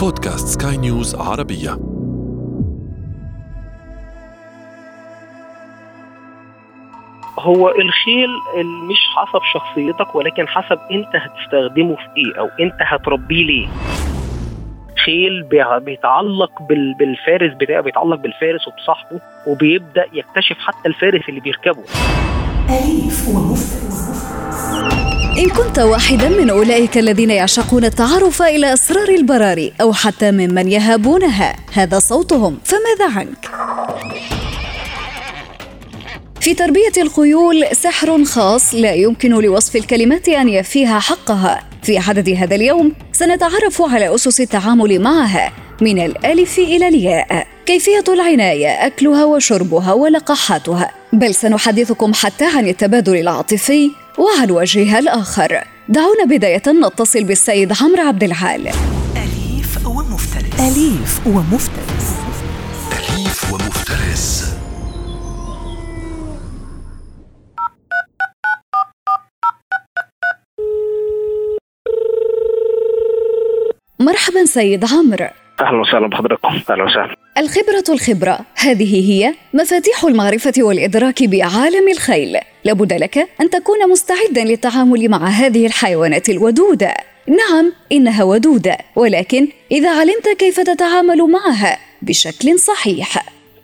بودكاست سكاي نيوز عربية. هو الخيل مش حسب شخصيتك ولكن حسب انت هتستخدمه في إيه أو انت هتربيه ليه. خيل بي- بيتعلق بال- بالفارس بتاعه بيتعلق بالفارس وبصاحبه وبيبدأ يكتشف حتى الفارس اللي بيركبه. أليف ومفرز إن كنت واحدا من أولئك الذين يعشقون التعرف إلى أسرار البراري أو حتى ممن يهابونها. هذا صوتهم. فماذا عنك؟ في تربية الخيول سحر خاص لا يمكن لوصف الكلمات أن يفيها حقها. في حدث هذا اليوم سنتعرف على أسس التعامل معها من الألف إلى الياء. كيفية العناية أكلها وشربها ولقاحاتها بل سنحدثكم حتى عن التبادل العاطفي وعن وجهها الآخر. دعونا بداية نتصل بالسيد عمرو عبد العال. أليف ومفترس. أليف ومفترس. أليف ومفترس. مرحبا سيد عمرو. أهلا وسهلا بحضراتكم أهلا وسهلا. الخبرة الخبرة. هذه هي مفاتيح المعرفة والإدراك بعالم الخيل. لابد لك أن تكون مستعدا للتعامل مع هذه الحيوانات الودودة. نعم إنها ودودة ولكن إذا علمت كيف تتعامل معها بشكل صحيح.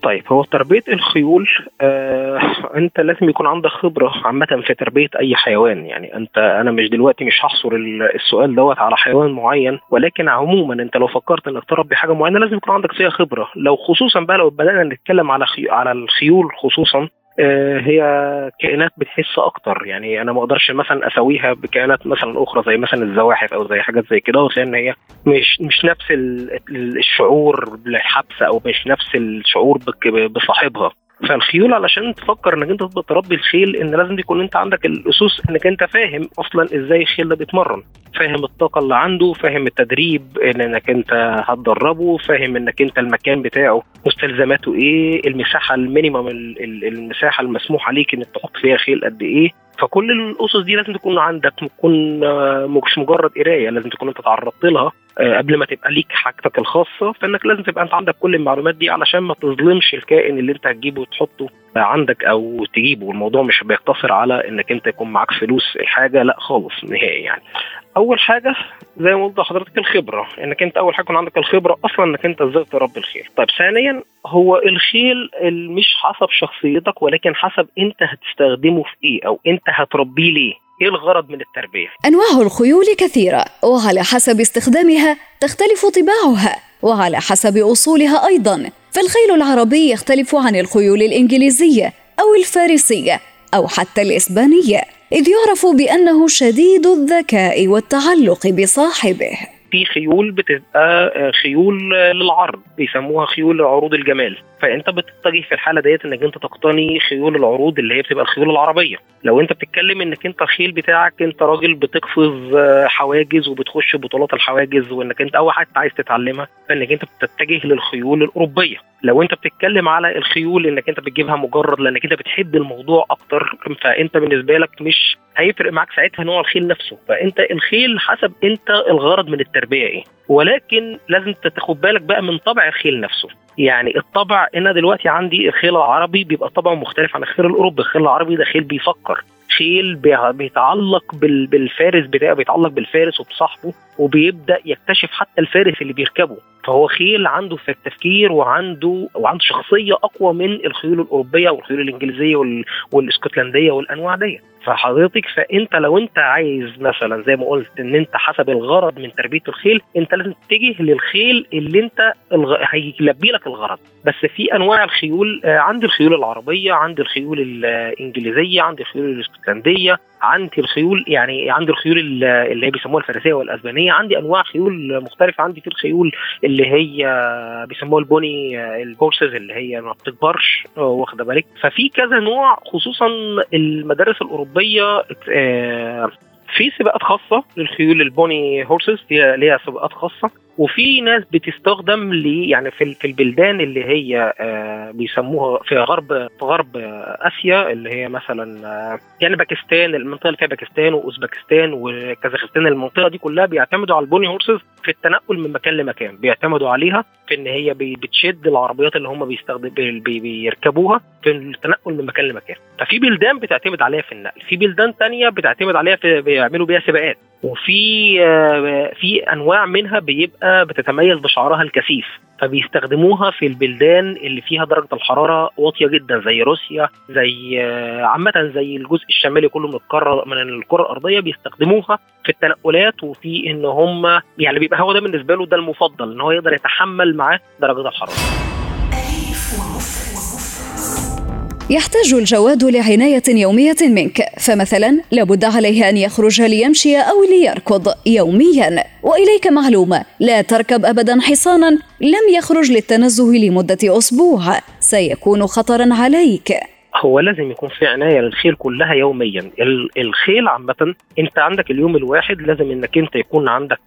طيب هو تربية الخيول آه أنت لازم يكون عندك خبرة عامة في تربية أي حيوان. يعني أنت أنا مش دلوقتي مش هحصر ال- السؤال دوت على حيوان معين ولكن عموما أنت لو فكرت إنك تربي حاجة معينة لازم يكون عندك فيها خبرة. لو خصوصا بقى لو بدأنا نتكلم على. على الخيول خصوصا هي كائنات بتحس أكتر. يعني أنا ما أقدرش مثلا أسويها بكائنات مثلا أخرى زي مثلا الزواحف أو زي حاجات زي كده لأن هي مش مش نفس ال- ال- الشعور بالحبس أو مش نفس الشعور بصاحبها. فالخيول علشان تفكر انك انت تبقى تربي الخيل ان لازم يكون انت عندك الاسس انك انت فاهم أصلا إزاي الخيل ده بيتمرن. فاهم الطاقة اللي عنده فاهم التدريب إن انك انت هتدربه فاهم انك انت المكان بتاعه مستلزماته إيه المساحة ال minimum ال- ال- المساحة المسموح عليك إنك تحط فيها خيل قد إيه. فكل الاسس دي لازم تكون عندك تكون آه، مش مجرد قراية لازم تكون انت تعرضت لها. قبل ما تبقى ليك حاجتك الخاصة فإنك لازم تبقى أنت عندك كل المعلومات دي علشان ما تظلمش الكائن اللي أنت هتجيبه وتحطه. عندك أو تجيبه الموضوع مش بيقتصر على إنك أنت يكون معاك فلوس الحاجة لا خالص نهائي يعني. أول حاجة زي ما قلت لحضرتك الخبرة. إنك أنت أول حاجة يكون عندك الخبرة أصلا إنك أنت إزاي تربي الخيل طيب ثانيا هو الخيل ال- مش حسب شخصيتك ولكن حسب أنت هتستخدمه في إيه أو أنت هتربيه ليه. إيه الغرض من التربية؟ أنواع الخيول كثيرة وعلى حسب استخدامها تختلف طباعها وعلى حسب أصولها أيضا. فالخيل العربي يختلف عن الخيول الإنجليزية أو الفارسية أو حتى الإسبانية إذ يعرف بأنه شديد الذكاء والتعلق بصاحبه. في خيول بتبقى آه، خيول للعرض بيسموها خيول عروض الجمال. فأنت بتتجه في الحالة ديت إنك أنت تقتني خيول العروض اللي هي بتبقى الخيول العربية. لو أنت بتتكلم إنك أنت الخيل بتاعك أنت راجل بتقفز آه، حواجز وبتخش بطولات الحواجز وإنك أنت أول حاجة عايز تتعلمها فإنك أنت بتتجه للخيول الأوروبية. لو أنت بتتكلم على الخيول إنك أنت بتجيبها مجرد لأنك أنت بتحب الموضوع أكتر فأنت بالنسبة لك مش هيفرق معاك ساعتها نوع الخيل نفسه. فأنت الخيل حسب أنت الغرض من التربية إيه. ولكن لازم تاخد بالك بقى من طبع الخيل نفسه. يعني الطبع أنا دلوقتي عندي الخيل العربي بيبقى طبعه مختلف عن الخيل الأوروبي. الخيل العربي ده خيل بيفكر. خيل بي- بيتعلق بال- بالفارس بتاعه بيتعلق بالفارس وبصاحبه وبيبدأ يكتشف حتى الفارس اللي بيركبه. فهو خيل عنده في التفكير وعنده وعنده شخصية أقوى من الخيول الأوروبية والخيول الإنجليزية وال- والإسكتلندية والأنواع دي فحضرتك فأنت لو أنت عايز مثلا زي ما قلت إن أنت حسب الغرض من تربية الخيل أنت لازم تتجه للخيل اللي أنت الغ... هيلبي لك الغرض. بس في أنواع الخيول آه، عندي الخيول العربية عندي الخيول الانجليزيه عندي الخيول الإسكتلندية. عندي الخيول يعني عندي الخيول ال- اللي هي بيسموها الفارسية والأسبانية عندي أنواع خيول مختلفة عندي في الخيول اللي هي بيسموها ال pony ال horses اللي هي ما بتكبرش واخدة بالك؟ ففي كذا نوع خصوصا المدارس الأوروبية آه، في سباقات خاصة للخيول ال pony horses ليها سباقات خاصة. وفي ناس بتستخدم ل يعني في في البلدان اللي هي آه بيسموها في غرب في غرب آسيا اللي هي مثلا آه يعني باكستان المنطقة اللي فيها باكستان وأوزبكستان وكازاخستان المنطقة دي كلها بيعتمدوا على ال pony horses في التنقل من مكان لمكان بيعتمدوا عليها في إن هي بتشد العربيات اللي هم بيستخدم بي بيركبوها في التنقل من مكان لمكان. ففي بلدان بتعتمد عليها في النقل في بلدان تانية بتعتمد عليها في بيعملوا بيها سباقات. وفي آه في أنواع منها بيبقى بتتميز بشعرها الكثيف فبيستخدموها في البلدان اللي فيها درجة الحرارة واطية جدا زي روسيا زي آه عامة زي الجزء الشمالي كله من القارة من الكره الأرضية بيستخدموها في التنقلات وفي إن هم يعني بيبقى هو ده بالنسبة له ده المفضل إن هو يقدر يتحمل معاه درجة الحرارة. يحتاج الجواد لعناية يومية منك فمثلا لابد عليه أن يخرج ليمشي أو ليركض يوميا. وإليك معلومة لا تركب أبدا حصانا لم يخرج للتنزه لمدة أسبوع سيكون خطرا عليك. هو لازم يكون في عناية للخيل كلها يوميا. الخيل عامة انت عندك اليوم الواحد لازم انك انت يكون عندك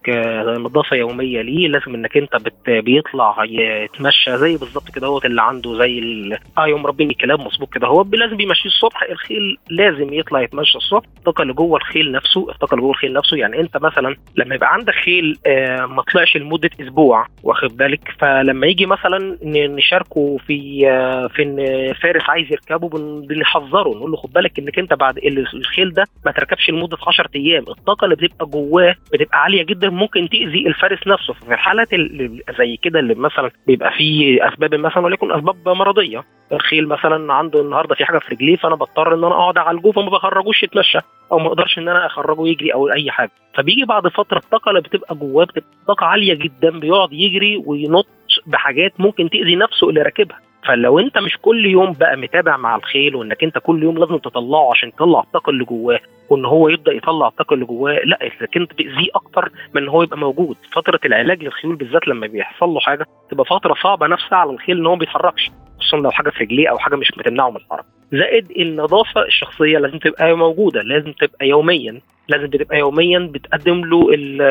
نظافة يومية ليه. لازم انك انت بت بيطلع يتمشى زي بالظبط كده هو اللي عنده زي ال... آه يوم ربين الكلام مظبوط كده هو لازم يمشيه الصبح. الخيل لازم يطلع يتمشى الصبح. الطاقة اللي جوه الخيل نفسه الطاقة اللي جوه الخيل نفسه يعني انت مثلا لما يبقى عندك خيل آه ما طلعش لمدة أسبوع واخد بالك؟ فلما يجي مثلا نشاركه في آه في إن فارس عايز يركبه بنحذره نقول له خد بالك انك انت بعد الخيل ده ما تركبش لمدة 10 أيام الطاقة اللي بتبقى جواه بتبقى عالية جدا ممكن تأذي الفارس نفسه. في الحالات اللي زي كده اللي مثلا بيبقى فيه أسباب مثلا وليكن أسباب مرضية. الخيل مثلا عنده النهارده في حاجة في رجليه فأنا بضطر إن أنا أقعد اعالجه فما بخرجوش يتمشى أو ما أقدرش إن أنا أخرجه يجري أو أي حاجة. فبيجي بعد فترة الطاقة اللي بتبقى جواه بتبقى طاقة عالية جدا بيقعد يجري وينط بحاجات ممكن تأذي نفسه اللي راكبها. فلو انت مش كل يوم بقى متابع مع الخيل وانك انت كل يوم لازم تطلعه عشان تطلع الطاقة اللي جواه وان هو يبدأ يطلع الطاقة اللي جواه لا اذا كنت تاذيه أكتر من ان هو يبقى موجود. فترة العلاج للخيول بالذات لما بيحصل له حاجة تبقى فترة صعبة نفسها على الخيل ان هو ما بيتحركش خصوصا لو حاجة في رجليه أو حاجة مش بتمنعه من الحركة. زائد النظافة الشخصية لازم تبقى موجودة لازم تبقى يوميا لازم بتبقى يوميا بتقدم له ال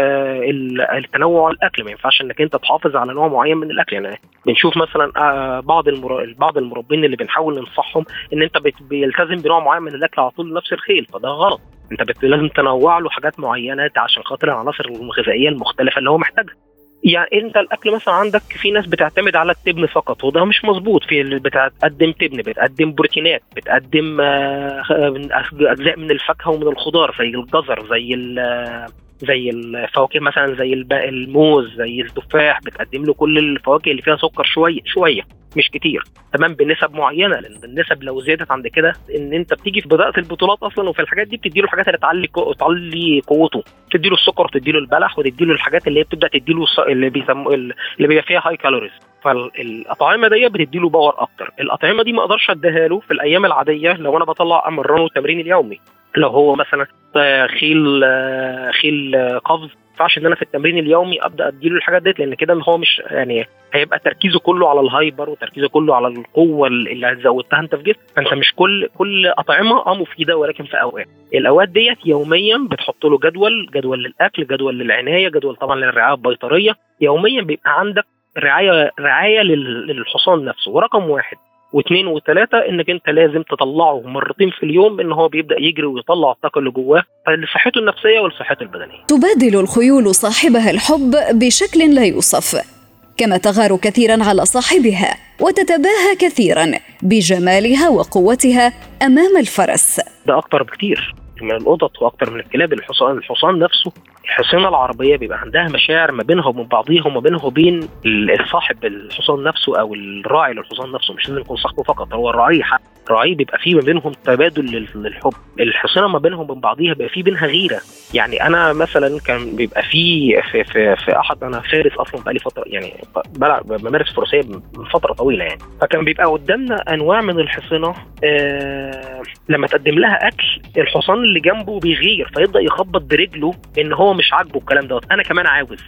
ال التنوع الأكل. ما ينفعش إنك أنت تحافظ على نوع معين من الأكل. يعني بنشوف مثلا بعض المر... بعض المربين اللي بنحاول ننصحهم إن أنت. بيلتزم بنوع معين من الأكل على طول نفس الخيل فده غلط. أنت بت... لازم تنوع له حاجات معينه عشان خاطر العناصر الغذائية المختلفة اللي هو محتاجها. يعني انت الاكل مثلا عندك في ناس بتعتمد على التبن فقط وده مش مظبوط. في اللي بتقدم تبن بتقدم بروتينات بتقدم أجزاء من الفاكهة ومن الخضار زي الجزر زي زي الفواكه مثلا زي الموز زي التفاح بتقدم له كل الفواكه اللي فيها سكر شوية شوية. مش كتير. تمام؟ بنسب معينة لأن النسب لو زادت عند كده إن أنت بتيجي في بداية البطولات أصلا وفي الحاجات دي بتدي له الحاجات اللي تعلي تعلي قوته. تدي له السكر وتدي له البلح وتدي له الحاجات اللي هي بتبدأ تدي له اللي بيسموه اللي بيبقى فيها high calories فالأطعمة دي بتدي له power أكتر. الأطعمة دي ما أقدرش أديها له في الأيام العادية لو أنا بطلع أمرنه التمرين اليومي. لو هو مثلا خيل خيل قفز ينفعش إن أنا في التمرين اليومي أبدأ أديله الحاجات ديت لأن كده هو مش يعني هيبقى تركيزه كله على الهايبر وتركيزه كله على القوة اللي زودتها أنت في جسمك فأنت مش كل كل أطعمة أه مفيدة ولكن في أوقات. الأوقات ديت يوميا بتحط له جدول جدول للأكل جدول للعناية جدول طبعا للرعاية البيطرية. يوميا بيبقى عندك رعاية رعاية للحصان نفسه. ورقم واحد واثنين وثلاثة إنك أنت لازم تطلعه مرتين في اليوم إن هو بيبدأ يجري ويطلع الطاقة اللي جواه لصحته النفسية ولصحته البدنية. تبادل الخيول صاحبها الحب بشكل لا يوصف كما تغار كثيرا على صاحبها وتتباهى كثيرا بجمالها وقوتها أمام الفرس. ده أكتر بكتير من القطط وأكتر من الكلاب الحصان الحصان نفسه الحصانة العربية بيبقى عندها مشاعر ما بينها وبين بعضيها وما بينها وبين الصاحب الحصان نفسه أو الراعي للحصان نفسه مش لازم يكون صاحبه فقط هو الراعي الراعي بيبقى فيه ما بينهم تبادل للحب. الحصانة ما بينهم وبين بعضيها بيبقى فيه بينها غيرة. يعني أنا مثلا كان بيبقى فيه في, في, في أحد أنا فارس أصلا بقالي فترة يعني بمارس فروسية من فترة طويلة يعني. فكان بيبقى قدامنا أنواع من الحصانة آه لما تقدم لها أكل الحصان اللي جنبه بيغير فيبدأ يخبط برجله إن هو مش عاجبه الكلام دوت. أنا كمان عاوز.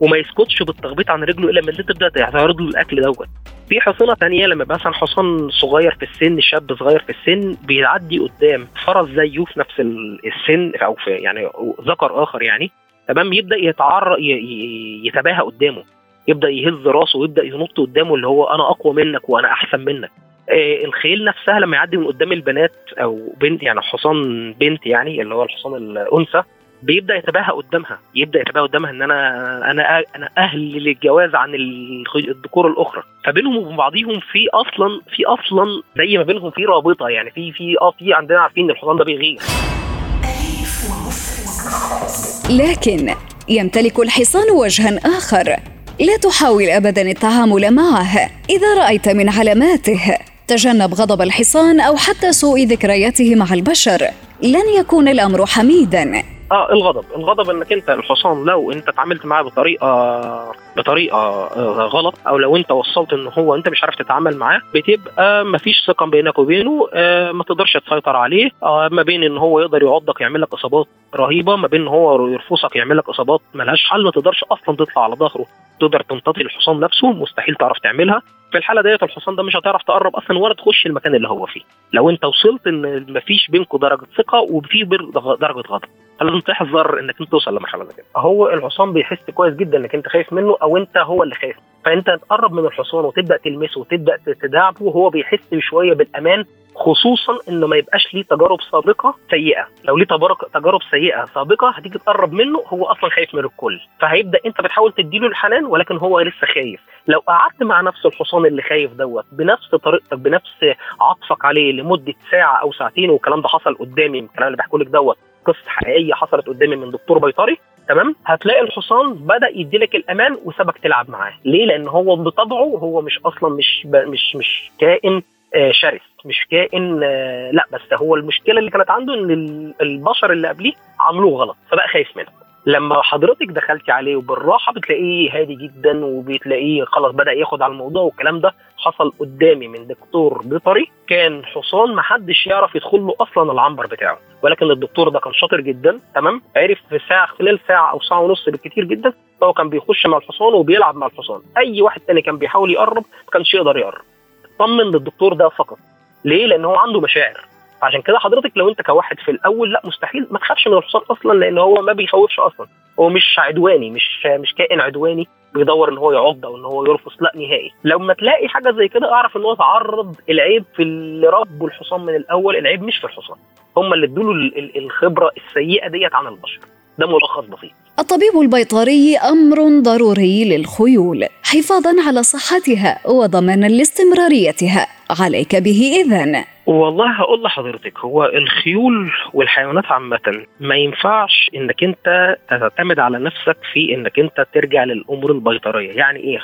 وما يسكتش بالتخبيط عن رجله إلا لما انت تبدا تعرض له الأكل دوت. في حصانه ثانية لما مثلا حصان صغير في السن شاب صغير في السن بيعدي قدام فرس زيه في نفس السن أو في يعني ذكر آخر يعني. تمام؟ يبدأ يتعر يتباهى قدامه. يبدأ يهز راسه ويبدأ ينط قدامه اللي هو أنا أقوى منك وأنا أحسن منك. الخيل نفسها لما يعدي من قدام البنات أو بنت يعني حصان بنت يعني اللي هو الحصان الأنثى بيبدأ يتباهى قدامها. يبدأ يتباهى قدامها إن أنا أنا أنا أهل للجواز عن الذكور الأخرى. فبينهم وبين بعضيهم في أصلا في أصلا زي ما بينهم في رابطة يعني في في آه في عندنا عارفين إن الحصان ده بيغير. لكن يمتلك الحصان وجها آخر. لا تحاول ابدا التعامل معه إذا رأيت من علاماته. تجنب غضب الحصان أو حتى سوء ذكرياته مع البشر. لن يكون الأمر حميدا. آه الغضب. الغضب إنك أنت الحصان لو أنت اتعاملت معاه بطريقه بطريقة آه، غلط أو لو أنت وصلت ان هو أنت مش عارف تتعامل معاه بتبقى مفيش ثقة بينك وبينه آه، ما تقدرش تسيطر عليه آه، ما بين إن هو يقدر يعضك يعمل لك إصابات رهيبة ما بين إن هو يرفصك يعمل لك إصابات ملهاش حل ما تقدرش أصلا تطلع على ظهره. تقدر تمتطي الحصان نفسه مستحيل تعرف تعملها. في الحالة ديت الحصان ده مش هتعرف تقرب أصلا ولا تخش المكان اللي هو فيه. لو أنت وصلت إن مفيش بينكم درجة ثقة وفي درجة غضب فلازم تحذر إنك أنت توصل لمرحلة زي كده. هو الحصان بيحس كويس جدا إنك أنت خايف منه أو أنت هو اللي خايف. فأنت تقرب من الحصان وتبدأ تلمسه وتبدأ تداعبه وهو بيحس شوية بالأمان خصوصا إنه ما يبقاش ليه تجارب سابقة سيئة. لو ليه تجارب سيئة سابقة هتيجي تقرب منه هو أصلا خايف من الكل. فهيبدأ أنت بتحاول تديله الحنان ولكن هو لسه خايف. لو قعدت مع نفس الحصان اللي خايف دوت بنفس طريقتك بنفس عطفك عليه لمدة ساعة أو ساعتين والكلام ده حصل قدامي الكلام اللي بحكي لك دوت قصة حقيقية حصلت قدامي من دكتور بيطري تمام؟ هتلاقي الحصان بدأ يديلك الأمان وسابك تلعب معاه. ليه؟ لأن هو بطبعه هو مش أصلا مش مش مش كائن آه شرس. مش كائن آه لا بس هو المشكلة اللي كانت عنده إن البشر اللي قبليه عملوه غلط فبقى خايف منه. لما حضرتك دخلتي عليه وبالراحة بتلاقيه هادي جدا وبتلاقيه خلاص بدأ ياخد على الموضوع والكلام ده حصل قدامي من دكتور بيطري. كان حصان ما حدش يعرف يدخل له أصلا العنبر بتاعه ولكن الدكتور ده كان شاطر جدا تمام؟ عرف في ساعة خلال ساعة أو ساعة ونص بالكثير جدا هو كان بيخش مع الحصان وبيلعب مع الحصان. أي واحد تاني كان بيحاول يقرب ما كانش يقدر يقرب. اطمن للدكتور ده فقط. ليه؟ لأن هو عنده مشاعر. عشان كده حضرتك لو أنت كواحد في الأول لأ مستحيل ما تخافش من الحصان أصلا لأن هو ما بيخوفش أصلا. هو مش عدواني مش مش كائن عدواني بيدور إن هو يعض أو إن هو يرفص لأ نهائي. لما تلاقي حاجة زي كده أعرف إن هو تعرض العيب في اللي ربوا الحصان من الأول العيب مش في الحصان. هم اللي ادوا الخبرة السيئة ديت عن البشر. ده ملخص بسيط. الطبيب البيطري أمر ضروري للخيول. حفاظا على صحتها وضمانا لاستمراريتها. عليك به اذا والله هقول لحضرتك هو الخيول والحيوانات عامة ما ينفعش إنك أنت تعتمد على نفسك في إنك أنت ترجع للأمور البيطرية. يعني إيه؟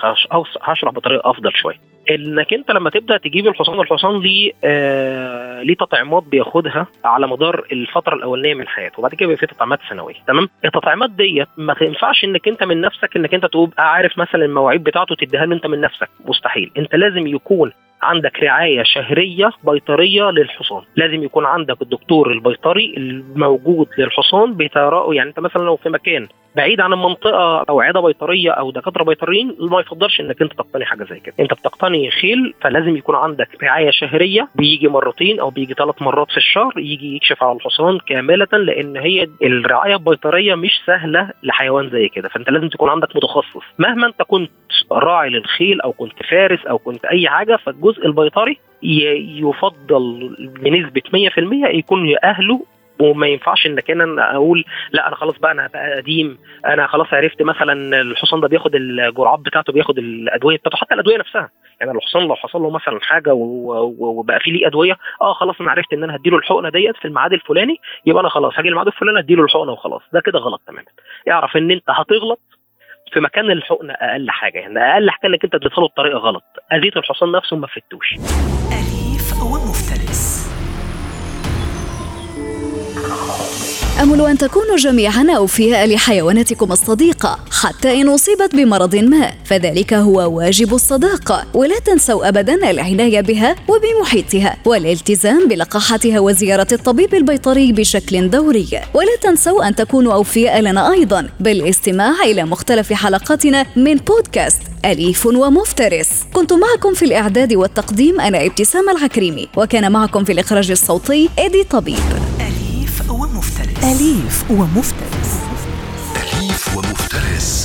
هشرح بطريقة أفضل شوية. إنك أنت لما تبدأ تجيب الحصان الحصان ليه آه ليه تطعيمات بياخدها على مدار الفترة الأولانية من حياته وبعد كده بيبقى في تطعيمات سنوية. تمام؟ التطعيمات ديت ما تنفعش إنك أنت من نفسك إنك أنت تبقى عارف مثلا المواعيد بتاعته تديها له أنت من نفسك. مستحيل. أنت لازم يكون عندك رعاية شهرية بيطرية للحصان. لازم يكون عندك الدكتور البيطري الموجود للحصان بيتراءه. يعني انت مثلا لو في مكان بعيد عن المنطقة أو عيادة بيطرية أو دكاترة بيطريين ما يفضلش إنك أنت تقتني حاجة زي كده. أنت بتقتني خيل فلازم يكون عندك رعاية شهرية. بيجي مرتين أو بيجي ثلاث مرات في الشهر يجي يكشف على الحصان كاملة لأن هي الرعاية البيطرية مش سهلة لحيوان زي كده. فأنت لازم تكون عندك متخصص. مهما أنت كنت راعي للخيل أو كنت فارس أو كنت أي حاجة فالجزء البيطري يفضل بنسبة 100% يكون اهله وما ينفعش انك أنا أقول لا أنا خلاص بقى أنا بقى قديم أنا خلاص عرفت مثلا الحصان ده بياخد الجرعات بتاعته بياخد الأدوية بتاعته حتى الأدوية نفسها. يعني الحصان لو حصل له مثلا حاجة وبقى في ليه أدوية آه خلاص أنا عرفت إن أنا هديله الحقنة ديت في الميعاد الفلاني يبقى أنا خلاص هاجي الميعاد الفلاني أديله الحقنة وخلاص. ده كده غلط تماما. اعرف إن أنت هتغلط في مكان الحقنة أقل حاجة. يعني أقل حاجة إنك أنت اديتها له بطريقة غلط. اذيت الحصان نفسه وما فتوش أمل أن تكونوا جميعا أوفياء لحيواناتكم الصديقة حتى إن أصيبت بمرض ما فذلك هو واجب الصداقة ولا تنسوا أبدا العناية بها وبمحيطها والالتزام بلقاحتها وزيارة الطبيب البيطري بشكل دوري. ولا تنسوا أن تكونوا أوفياء لنا أيضا بالاستماع إلى مختلف حلقاتنا من بودكاست أليف ومفترس. كنت معكم في الإعداد والتقديم أنا إبتسام العكريمي وكان معكم في الإخراج الصوتي إيدي طبيب. تأليف ومفترس. تأليف ومفترس.